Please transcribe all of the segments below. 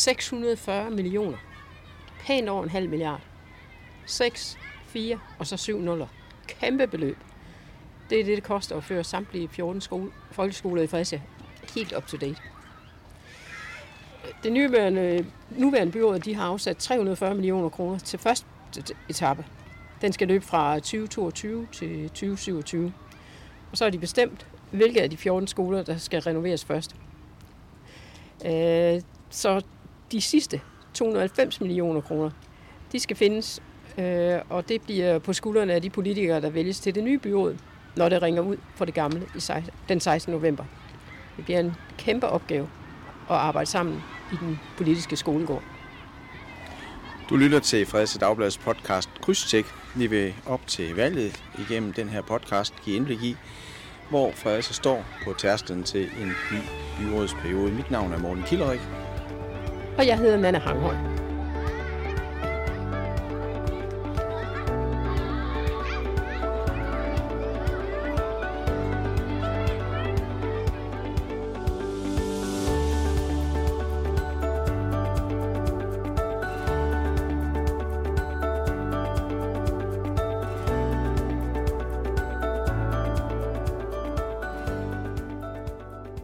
640 millioner. Pænt over en halv milliard. 6, 4 og så 7 nuller. Kæmpe beløb. Det er det, det koster at føre samtlige 14 skole, folkeskoler i Fredericia helt up to date. Det nuværende, nuværende byråd de har afsat 340 millioner kroner til første etape. Den skal løbe fra 2022 til 2027. Og så har de bestemt, hvilke af de 14 skoler, der skal renoveres først. Øh, så de sidste 290 millioner kroner, de skal findes, øh, og det bliver på skuldrene af de politikere, der vælges til det nye byråd, når det ringer ud for det gamle den 16. november. Det bliver en kæmpe opgave at arbejde sammen i den politiske skolegård. Du lytter til Fredericia Dagbladets podcast Krydstjek. Vi vil op til valget igennem den her podcast give indblik i, hvor Fredericia står på tærsklen til en ny byrådsperiode. Mit navn er Morten Kilderik, og jeg hedder Nana Hanghøj.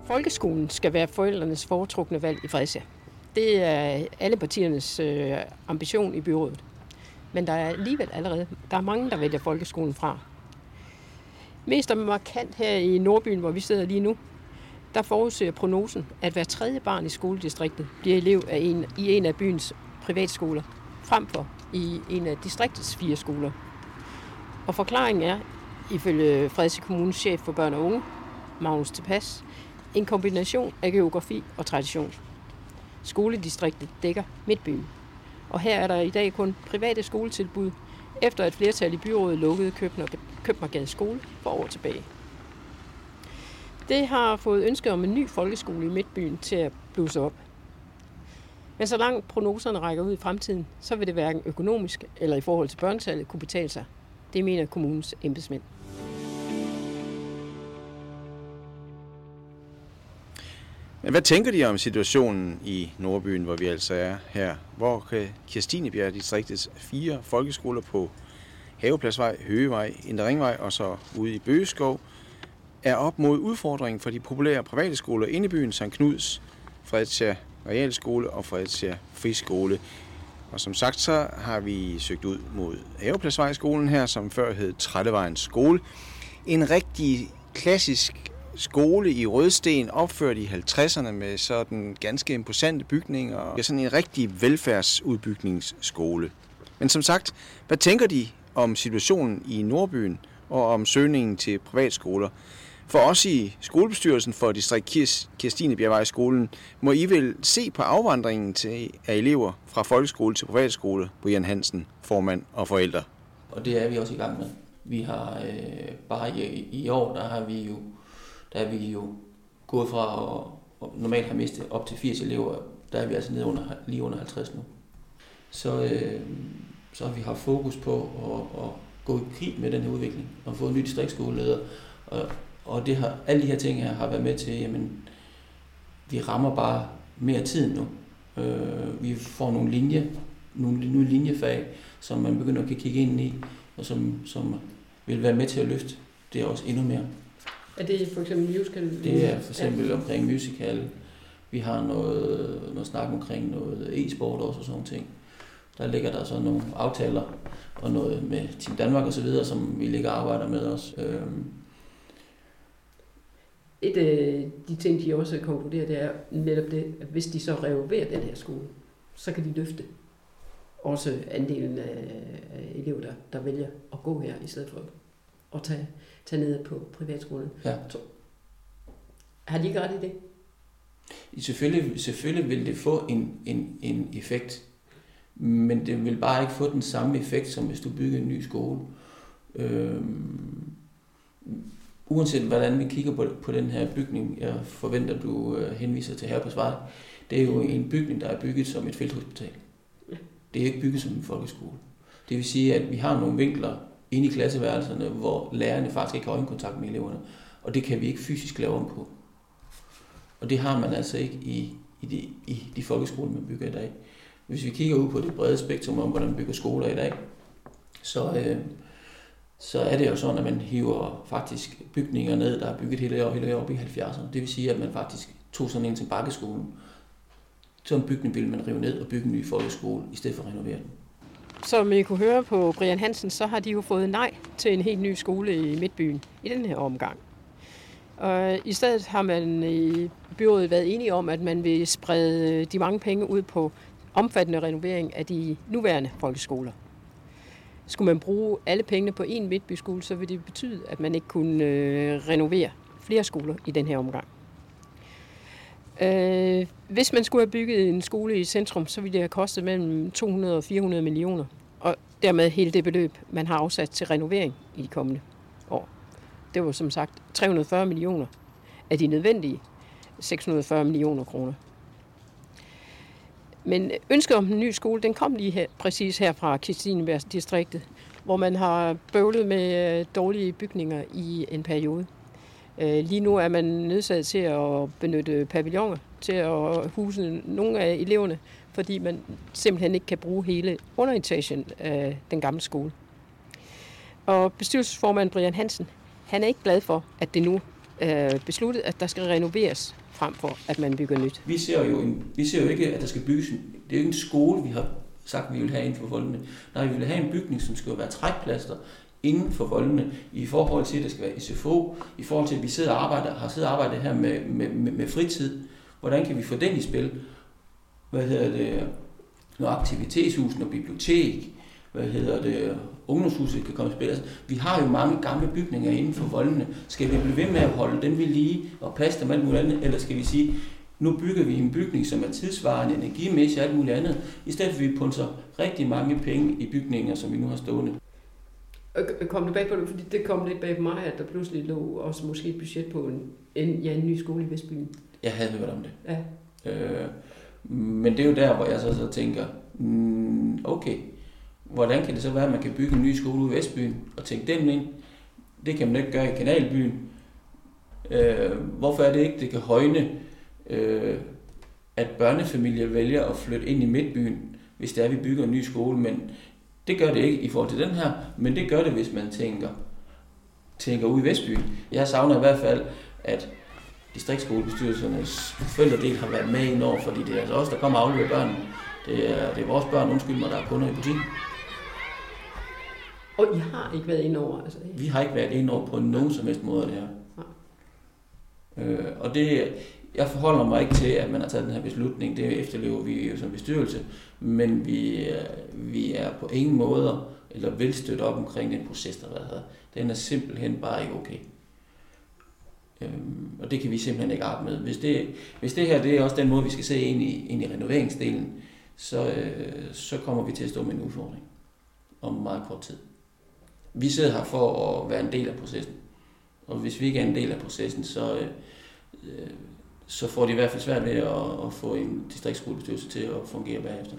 Folkeskolen skal være forældrenes foretrukne valg i Fredericia. Det er alle partiernes øh, ambition i byrådet. Men der er alligevel allerede, der er mange, der vælger folkeskolen fra. Mest og markant her i Nordbyen, hvor vi sidder lige nu, der forudser prognosen, at hver tredje barn i skoledistriktet bliver elev af en, i en af byens privatskoler, frem for i en af distriktets fire skoler. Og forklaringen er, ifølge Fredericia Kommunes chef for børn og unge, Magnus Tepas, en kombination af geografi og tradition. Skoledistriktet dækker Midtbyen, og her er der i dag kun private skoletilbud, efter et flertal i byrådet lukkede Købmagergade skole for år tilbage. Det har fået ønsket om en ny folkeskole i Midtbyen til at blusse op. Men så langt prognoserne rækker ud i fremtiden, så vil det hverken økonomisk eller i forhold til børnetallet kunne betale sig. Det mener kommunens embedsmænd. Men hvad tænker de om situationen i Nordbyen, hvor vi altså er her? Hvor kan Kirstinebjerg distriktets fire folkeskoler på Havepladsvej, Høgevej, Indre Ringvej og så ude i Bøgeskov er op mod udfordringen for de populære private skoler inde i byen, St. Knuds, Fredericia Realskole og Fredericia Friskole. Og som sagt, så har vi søgt ud mod Havepladsvejskolen her, som før hed Trættevejens skole. En rigtig klassisk skole i Rødsten, opført i 50'erne med sådan ganske imposante bygninger. Det er sådan en rigtig velfærdsudbygningsskole. Men som sagt, hvad tænker de om situationen i Nordbyen og om søgningen til privatskoler? For os i skolebestyrelsen for distrikt Kirstine Bjergvej skolen må I vel se på afvandringen til, af elever fra folkeskole til privatskole, Brian Hansen, formand og forældre. Og det er vi også i gang med. Vi har øh, bare i, i år, der har vi jo der er vi jo gået fra at, at normalt have mistet op til 80 elever, der er vi altså nede under, lige under 50 nu. Så, øh, så har vi haft fokus på at, at gå i krig med den her udvikling, og få en ny distriktskoleleder, og, og det har, alle de her ting her har været med til, jamen, vi rammer bare mere tid nu. Øh, vi får nogle linje, nogle nye linjefag, som man begynder at kigge ind i, og som, som vil være med til at løfte det også endnu mere. Er det for eksempel musical? Det er for eksempel ja. omkring musical. Vi har noget, noget snak omkring noget e-sport også og sådan ting. Der ligger der så nogle aftaler og noget med Team Danmark og så videre, som vi ligger og arbejder med os. Øhm. Et af de ting, de også konkluderer, det er netop det, at hvis de så renoverer den her skole, så kan de løfte også andelen af elever, der, der vælger at gå her, i stedet for at tage tage ned på privatskolen. Ja. Har de ikke ret i det? Selvfølgelig, selvfølgelig vil det få en, en, en effekt, men det vil bare ikke få den samme effekt, som hvis du bygger en ny skole. Øhm, uanset hvordan vi kigger på, på den her bygning, jeg forventer, du øh, henviser til her på Svej, det er jo en bygning, der er bygget som et felthospital. Det er ikke bygget som en folkeskole. Det vil sige, at vi har nogle vinkler, inde i klasseværelserne, hvor lærerne faktisk ikke har øjenkontakt med eleverne. Og det kan vi ikke fysisk lave om på. Og det har man altså ikke i, i de, i de folkeskoler, man bygger i dag. Hvis vi kigger ud på det brede spektrum om, hvordan man bygger skoler i dag, så, øh, så er det jo sådan, at man hiver faktisk bygninger ned, der er bygget hele år, hele år op i 70'erne. Det vil sige, at man faktisk tog sådan en til bakkeskolen. Så en bygning ville man rive ned og bygge en ny folkeskole, i stedet for at renovere den. Som I kunne høre på Brian Hansen, så har de jo fået nej til en helt ny skole i Midtbyen i den her omgang. Og I stedet har man i byrådet været enige om, at man vil sprede de mange penge ud på omfattende renovering af de nuværende folkeskoler. Skulle man bruge alle pengene på én midtbyskole, så ville det betyde, at man ikke kunne øh, renovere flere skoler i den her omgang. Øh, hvis man skulle have bygget en skole i centrum, så ville det have kostet mellem 200 og 400 millioner. Og dermed hele det beløb, man har afsat til renovering i de kommende år. Det var som sagt 340 millioner af de nødvendige 640 millioner kroner. Men ønsket om en ny skole, den kom lige her, præcis her fra Kristinebergs distriktet, hvor man har bøvlet med øh, dårlige bygninger i en periode. Øh, lige nu er man nødsaget til at benytte pavilloner til at huse nogle af eleverne, fordi man simpelthen ikke kan bruge hele underetagen af den gamle skole. Og bestyrelsesformand Brian Hansen, han er ikke glad for, at det nu er besluttet, at der skal renoveres frem for, at man bygger nyt. Vi ser jo, en, vi ser jo ikke, at der skal bygges en, det er jo ikke en skole, vi har sagt, vi vil have inden for folkene. Nej, vi vil have en bygning, som skal være trækplaster inden for voldene, i forhold til, at der skal være SFO, i forhold til, at vi sidder og arbejder, har siddet og arbejdet her med, med, med, med fritid. Hvordan kan vi få den i spil? Hvad hedder det? Når aktivitetshus, noget bibliotek, hvad hedder det, ungdomshuset kan komme i spil. Altså, vi har jo mange gamle bygninger inden for voldene. Skal vi blive ved med at holde dem ved lige og passe dem alt muligt andet, eller skal vi sige, nu bygger vi en bygning, som er tidsvarende, energimæssigt og alt muligt andet, i stedet for at vi punser rigtig mange penge i bygninger, som vi nu har stående. Kom det bag på det, fordi det kom lidt bag på mig, at der pludselig lå også måske et budget på en, en, ja, en ny skole i Vestbyen. Jeg havde hørt om det. Ja. Øh, men det er jo der, hvor jeg så, så tænker, mm, okay, hvordan kan det så være, at man kan bygge en ny skole ude i Vestbyen og tænke den ind? Det kan man ikke gøre i Kanalbyen. Øh, hvorfor er det ikke, det kan højne, øh, at børnefamilier vælger at flytte ind i Midtbyen, hvis det er, at vi bygger en ny skole, men det gør det ikke i forhold til den her, men det gør det, hvis man tænker, tænker ud i Vestbyen. Jeg savner i hvert fald, at distriktskolebestyrelsernes forældredel har været med ind over, fordi det er altså os, der kommer og afleverer børnene. Det er, det er vores børn, undskyld mig, der er kunder i butikken. Og I har ikke været inde over? Altså, Vi har ikke været inde over på nogen som helst måde det her. Øh, og det, jeg forholder mig ikke til, at man har taget den her beslutning. Det efterlever vi jo som bestyrelse. Men vi, øh, vi er på ingen måder eller vil støtte op omkring den proces, der har været. Den er simpelthen bare ikke okay. Øhm, og det kan vi simpelthen ikke arbejde med. Hvis det, hvis det her det er også den måde, vi skal se ind i, ind i renoveringsdelen, så, øh, så kommer vi til at stå med en udfordring om meget kort tid. Vi sidder her for at være en del af processen. Og hvis vi ikke er en del af processen, så, øh, øh så får de i hvert fald svært ved at, at få en distriktsskolebestyrelse til at fungere bagefter.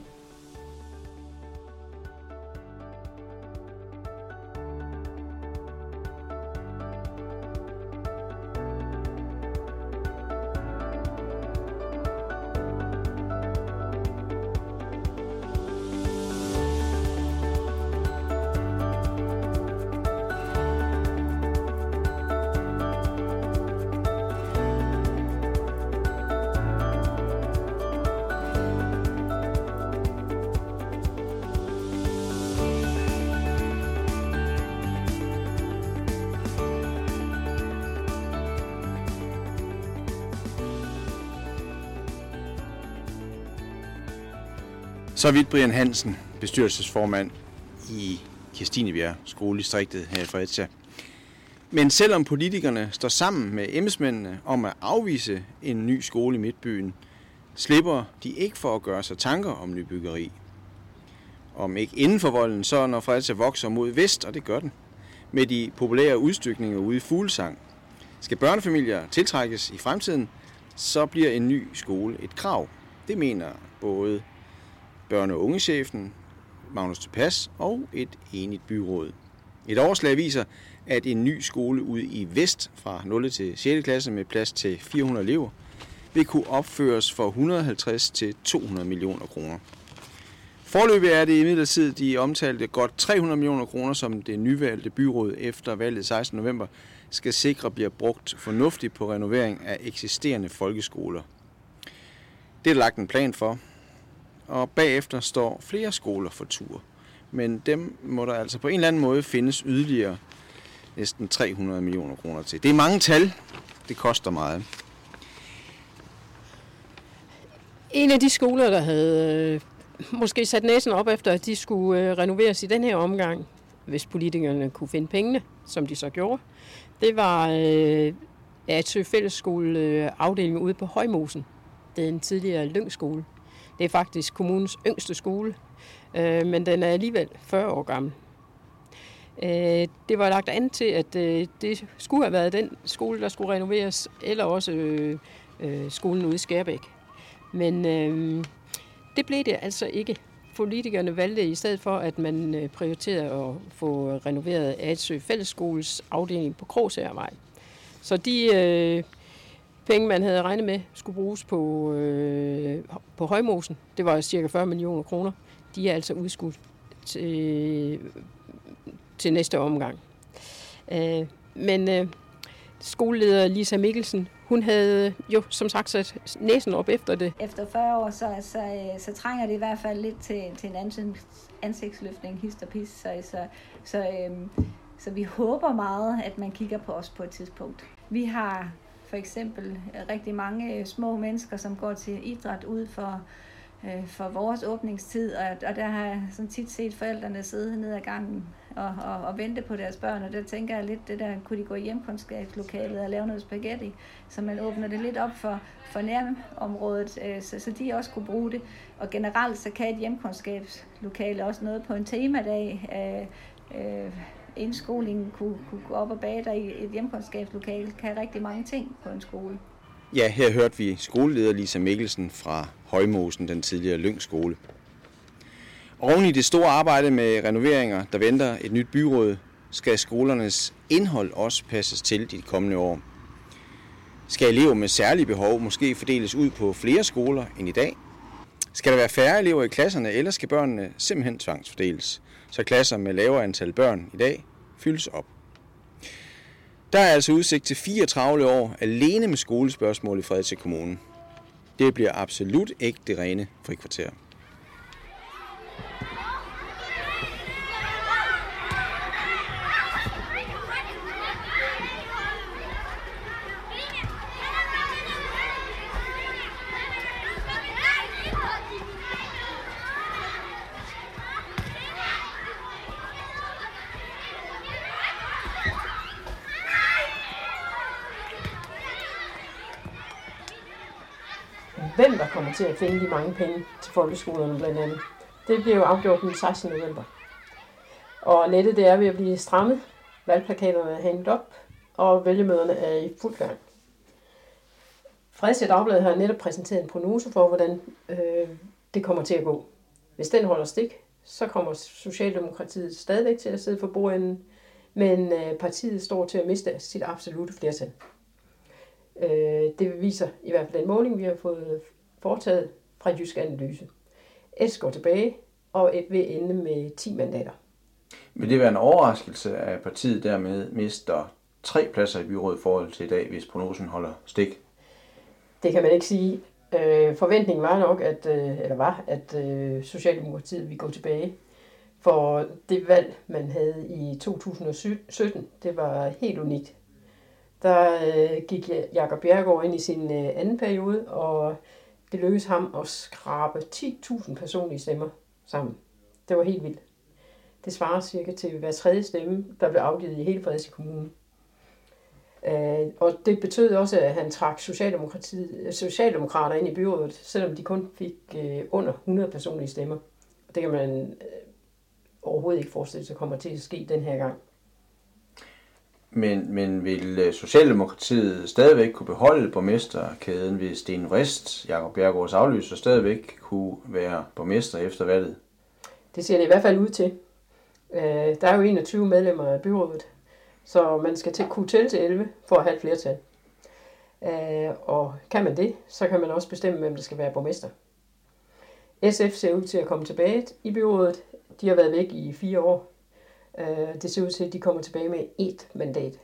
Så vidt Brian Hansen, bestyrelsesformand i Kirstinebjerg skoledistriktet her i Fredericia. Men selvom politikerne står sammen med embedsmændene om at afvise en ny skole i Midtbyen, slipper de ikke for at gøre sig tanker om nybyggeri. Om ikke inden for volden, så når Fredericia vokser mod vest, og det gør den, med de populære udstykninger ude i Fuglesang. Skal børnefamilier tiltrækkes i fremtiden, så bliver en ny skole et krav. Det mener både børne- og ungechefen, Magnus Tepas og et enigt byråd. Et overslag viser, at en ny skole ude i Vest fra 0. til 6. klasse med plads til 400 elever vil kunne opføres for 150 til 200 millioner kroner. Forløbig er det imidlertid de omtalte godt 300 millioner kroner, som det nyvalgte byråd efter valget 16. november skal sikre bliver brugt fornuftigt på renovering af eksisterende folkeskoler. Det er lagt en plan for, og bagefter står flere skoler for tur. Men dem må der altså på en eller anden måde findes yderligere næsten 300 millioner kroner til. Det er mange tal. Det koster meget. En af de skoler, der havde øh, måske sat næsen op efter, at de skulle øh, renoveres i den her omgang, hvis politikerne kunne finde pengene, som de så gjorde, det var øh, Atsø Fællesskole afdelingen afdeling ude på Højmosen. Det er en tidligere lyngskole. Det er faktisk kommunens yngste skole, øh, men den er alligevel 40 år gammel. Øh, det var lagt an til, at øh, det skulle have været den skole, der skulle renoveres, eller også øh, øh, skolen ude i Skærbæk. Men øh, det blev det altså ikke. Politikerne valgte i stedet for, at man øh, prioriterede at få renoveret Adsø Fællesskoles afdeling på Krogsærvej. Så de øh, penge, man havde regnet med, skulle bruges på, øh, på Højmosen, det var cirka 40 millioner kroner, de er altså udskudt til, til næste omgang. Øh, men øh, skoleleder Lisa Mikkelsen, hun havde jo som sagt sat næsen op efter det. Efter 40 år, så, så, øh, så trænger det i hvert fald lidt til, til en ansigts, ansigtsløftning, hist og pis. Så, så, så, øhm, så vi håber meget, at man kigger på os på et tidspunkt. Vi har for eksempel øh, rigtig mange øh, små mennesker, som går til idræt ud for øh, for vores åbningstid, og, og der har jeg sådan tit set forældrene sidde ned ad gangen og, og, og vente på deres børn, og der tænker jeg lidt, det der, kunne de gå i hjemkundskabslokalet og lave noget spaghetti, så man åbner det lidt op for, for nærområdet, øh, så, så de også kunne bruge det. Og generelt så kan et hjemkundskabslokale også noget på en temadag, øh, øh, indskolingen kunne, kunne gå op og bage der i et hjemkundskabslokale, kan rigtig mange ting på en skole. Ja, her hørte vi skoleleder Lisa Mikkelsen fra Højmosen, den tidligere Lyngskole. Oven i det store arbejde med renoveringer, der venter et nyt byråd, skal skolernes indhold også passes til de kommende år. Skal elever med særlige behov måske fordeles ud på flere skoler end i dag? Skal der være færre elever i klasserne, eller skal børnene simpelthen tvangsfordeles, så klasser med lavere antal børn i dag fyldes op? Der er altså udsigt til fire travle år alene med skolespørgsmål i Fredericia Kommune. Det bliver absolut ikke det rene frikvarter. hvem der kommer til at finde de mange penge til folkeskolerne blandt andet. Det bliver jo afgjort den 16. november. Og nettet det er ved at blive strammet. Valgplakaterne er hængt op, og vælgemøderne er i fuld gang. Fredericia Dagblad har netop præsenteret en prognose for, hvordan øh, det kommer til at gå. Hvis den holder stik, så kommer Socialdemokratiet stadigvæk til at sidde for bordenden, men øh, partiet står til at miste sit absolute flertal. Øh, det viser i hvert fald den måling, vi har fået foretaget fra Jysk Analyse. S går tilbage, og et vil ende med 10 mandater. Vil det være en overraskelse, at partiet dermed mister tre pladser i byrådet i forhold til i dag, hvis prognosen holder stik? Det kan man ikke sige. Øh, forventningen var nok, at, øh, eller var, at øh, Socialdemokratiet ville gå tilbage. For det valg, man havde i 2017, det var helt unikt der øh, gik Jakob Bjergård ind i sin øh, anden periode, og det lykkedes ham at skrabe 10.000 personlige stemmer sammen. Det var helt vildt. Det svarer cirka til hver tredje stemme, der blev afgivet i hele Fredericia Kommune. Øh, og det betød også, at han trak Socialdemokrater ind i byrådet, selvom de kun fik øh, under 100 personlige stemmer. Det kan man øh, overhovedet ikke forestille sig kommer til at ske den her gang. Men, men vil øh, Socialdemokratiet stadigvæk kunne beholde borgmesterkæden, hvis Sten Vrist, Jakob Bjergårds afløser, stadigvæk kunne være borgmester efter valget? Det ser det i hvert fald ud til. Øh, der er jo 21 medlemmer af byrådet, så man skal til kunne tælle til 11 for at have et flertal. Øh, og kan man det, så kan man også bestemme, hvem der skal være borgmester. SF ser ud til at komme tilbage i byrådet. De har været væk i fire år. Øh, det ser ud til, at de kommer tilbage med et mandat.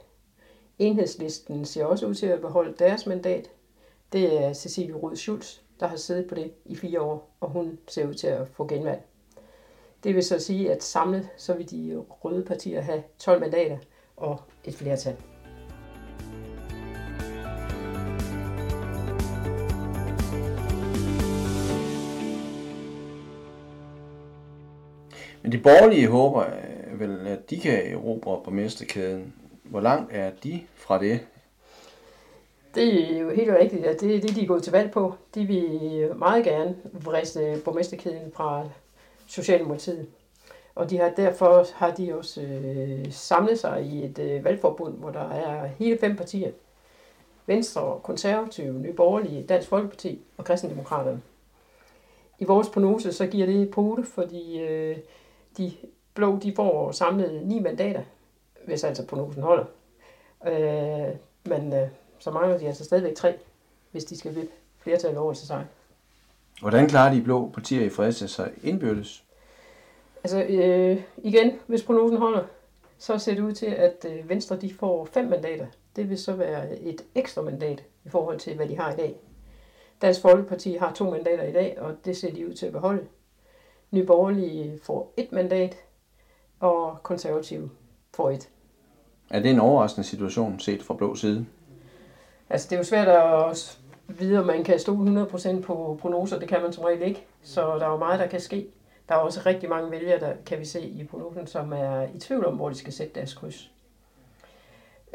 Enhedslisten ser også ud til at beholde deres mandat. Det er Cecilie Rød Schulz, der har siddet på det i fire år, og hun ser ud til at få genvalg. Det vil så sige, at samlet så vil de røde partier have 12 mandater og et flertal. Men de borgerlige håber vel, at de kan erobre borgmesterkæden. Hvor langt er de fra det? Det er jo helt rigtigt, at det er det, de er gået til valg på. De vil meget gerne vriste borgmesterkæden fra Socialdemokratiet. Og de har, derfor har de også øh, samlet sig i et øh, valgforbund, hvor der er hele fem partier. Venstre, Konservative, Nye Borgerlige, Dansk Folkeparti og Kristendemokraterne. I vores prognose så giver det pote, fordi øh, de blå de får samlet ni mandater, hvis altså prognosen holder. Øh, men øh, så mangler de altså stadigvæk tre, hvis de skal vippe flertal over til sig. Hvordan klarer de blå partier i Fredericia sig indbyrdes? Altså øh, igen, hvis prognosen holder, så ser det ud til, at øh, Venstre de får fem mandater. Det vil så være et ekstra mandat i forhold til, hvad de har i dag. Dansk Folkeparti har to mandater i dag, og det ser de ud til at beholde. Nye Borgerlige får et mandat, og Konservative får et. Er det en overraskende situation set fra blå side? Altså, det er jo svært at vide, om man kan stole 100% på prognoser. Det kan man som regel ikke. Så der er jo meget, der kan ske. Der er også rigtig mange vælgere, der kan vi se i prognosen, som er i tvivl om, hvor de skal sætte deres kryds.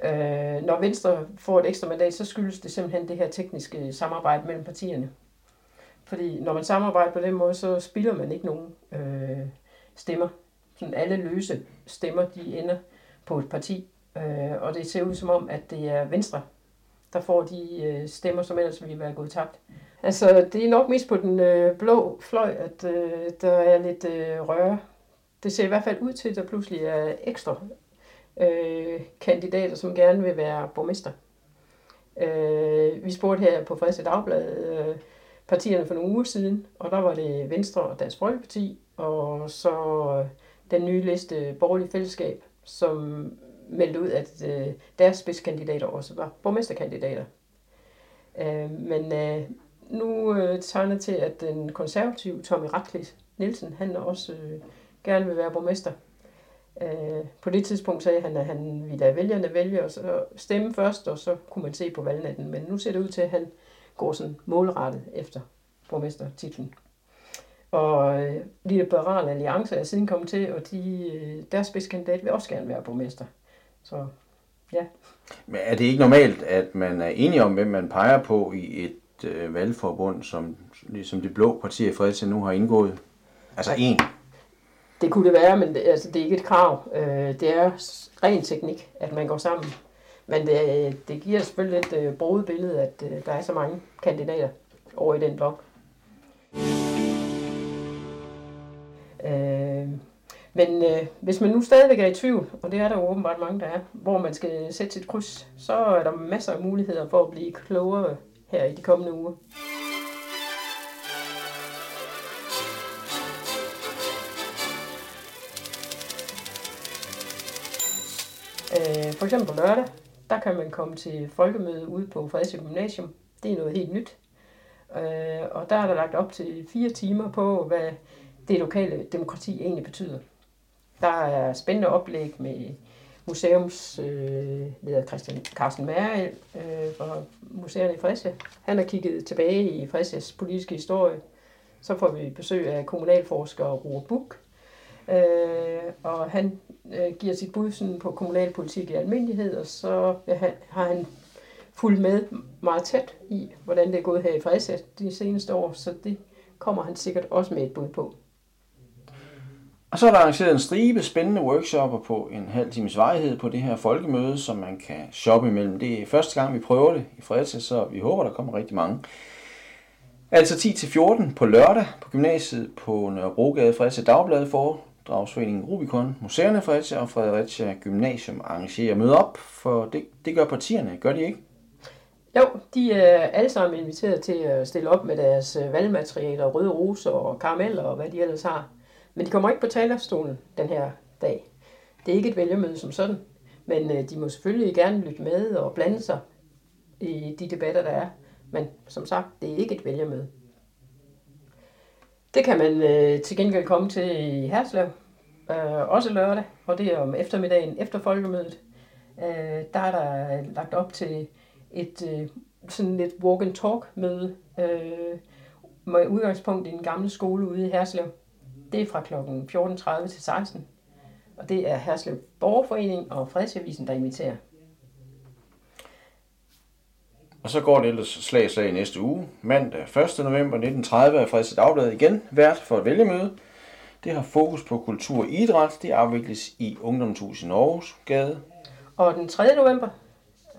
Øh, når Venstre får et ekstra mandat, så skyldes det simpelthen det her tekniske samarbejde mellem partierne. Fordi når man samarbejder på den måde, så spilder man ikke nogen øh, stemmer. Sådan alle løse stemmer, de ender på et parti. Øh, og det ser ud som om, at det er Venstre, der får de øh, stemmer, som ellers ville være gået tabt. Altså, det er nok mest på den øh, blå fløj, at øh, der er lidt øh, røre. Det ser i hvert fald ud til, at der pludselig er ekstra øh, kandidater, som gerne vil være borgmester. Øh, vi spurgte her på Fredericia Dagblad øh, partierne for nogle uger siden, og der var det Venstre og Dansk Folkeparti, og så øh, den nye liste Borgerlige Fællesskab, som meldte ud, at øh, deres spidskandidater også var borgmesterkandidater. Øh, men øh, nu øh, tegner til, at den konservative Tommy Ratcliffe Nielsen, han også øh, gerne vil være borgmester. Øh, på det tidspunkt sagde han, at han ville lade vælgerne vælge og så stemme først, og så kunne man se på valgnatten. Men nu ser det ud til, at han går sådan målrettet efter borgmestertitlen. Og øh, Liberale Alliance er siden kommet til, og de, øh, deres spidskandidat vil også gerne være borgmester. Så ja. Men er det ikke normalt, at man er enige om, hvem man peger på i et øh, valgforbund, som ligesom de blå partier i Fredericia nu har indgået? Altså en. Det kunne det være, men det, altså, det er ikke et krav. Øh, det er ren teknik, at man går sammen. Men det, det giver selvfølgelig et øh, bruget billede, at øh, der er så mange kandidater over i den blok. Øh, men øh, hvis man nu stadigvæk er i tvivl, og det er der jo åbenbart mange, der er, hvor man skal sætte sit kryds, så er der masser af muligheder for at blive klogere her i de kommende uger. Øh, for eksempel på lørdag, der kan man komme til folkemøde ude på Fredericia Gymnasium. Det er noget helt nyt. Øh, og der er der lagt op til fire timer på, hvad det lokale demokrati egentlig betyder. Der er spændende oplæg med museumsleder øh, Christian Carsten Mærel øh, fra Museerne i Fredericia. Han har kigget tilbage i Fredericias politiske historie. Så får vi besøg af kommunalforsker Roar Buk, øh, og han øh, giver sit bud sådan, på kommunalpolitik i almindelighed, og så ja, har han fulgt med meget tæt i, hvordan det er gået her i Fredericia de seneste år, så det kommer han sikkert også med et bud på. Og så er der arrangeret en stribe spændende workshopper på en halv times vejhed på det her folkemøde, som man kan shoppe imellem. Det er første gang, vi prøver det i Fredericia, så vi håber, der kommer rigtig mange. Altså 10-14 på lørdag på gymnasiet på Nørrebrogade Fredericia Dagblad for Dragsforeningen Rubicon, Museerne Fredericia og Fredericia Gymnasium arrangerer møde op, for det, det gør partierne, gør de ikke? Jo, de er alle sammen inviteret til at stille op med deres valgmaterialer, røde roser og karameller og hvad de ellers har. Men de kommer ikke på talerstolen den her dag. Det er ikke et vælgermøde som sådan, men øh, de må selvfølgelig gerne lytte med og blande sig i de debatter, der er. Men som sagt, det er ikke et vælgermøde. Det kan man øh, til gengæld komme til i Herslev, øh, også lørdag, og det er om eftermiddagen efter folkemødet. Øh, der er der øh, lagt op til et øh, sådan lidt walk and talk møde øh, med udgangspunkt i den gamle skole ude i Herslev. Det er fra kl. 14.30 til 16. Og det er Herslev Borgerforening og Fredsavisen, der inviterer. Og så går det ellers slag slag næste uge. Mandag 1. november 1930 er Fredericia Dagblad igen vært for et vælgemøde. Det har fokus på kultur og idræt. Det afvikles i Ungdomshus i Norges Gade. Og den 3. november,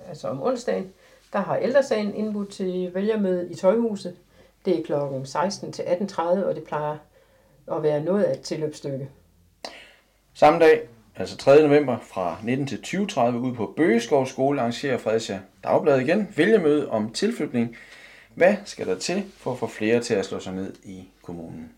altså om onsdagen, der har ældresagen indbudt til vælgermøde i Tøjhuset. Det er kl. 16 til 18.30, og det plejer at være noget af et tilløbsstykke. Samme dag, altså 3. november fra 19 til 20.30 ude på Bøgeskov Skole arrangerer Fredericia Dagblad igen vælgermøde om tilflytning. Hvad skal der til for at få flere til at slå sig ned i kommunen?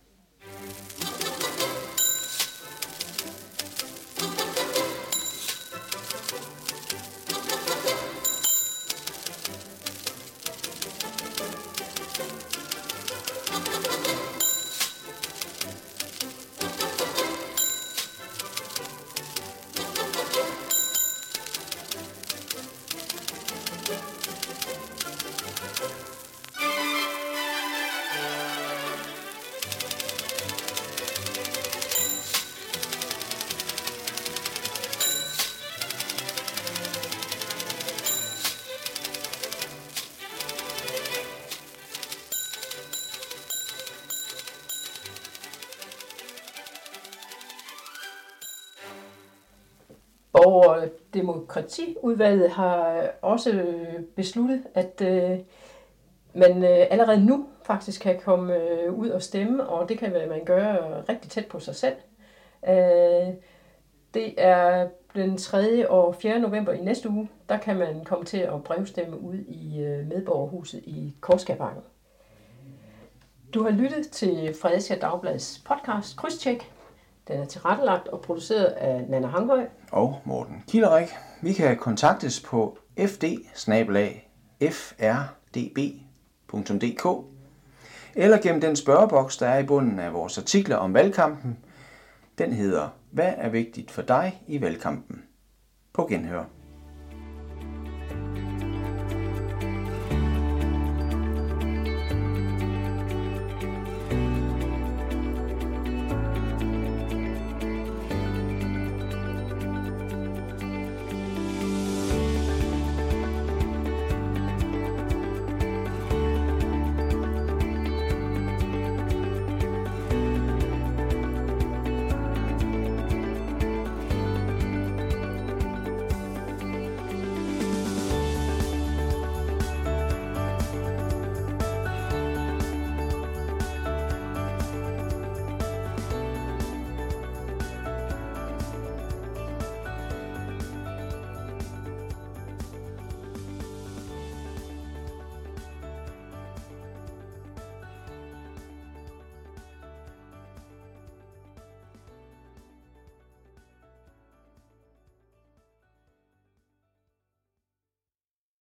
Og Demokratiudvalget har øh, også øh, besluttet, at øh, man allerede nu faktisk kan komme ud og stemme, og det kan man gøre rigtig tæt på sig selv. Det er den 3. og 4. november i næste uge, der kan man komme til at brevstemme ud i medborgerhuset i Korskabakken. Du har lyttet til Fredericia Dagblads podcast Krydstjek. Den er tilrettelagt og produceret af Nana Hanghøj og Morten Kilderik. Vi kan kontaktes på fd frdb.dk eller gennem den spørgeboks, der er i bunden af vores artikler om valgkampen. Den hedder Hvad er vigtigt for dig i valgkampen? På genhør.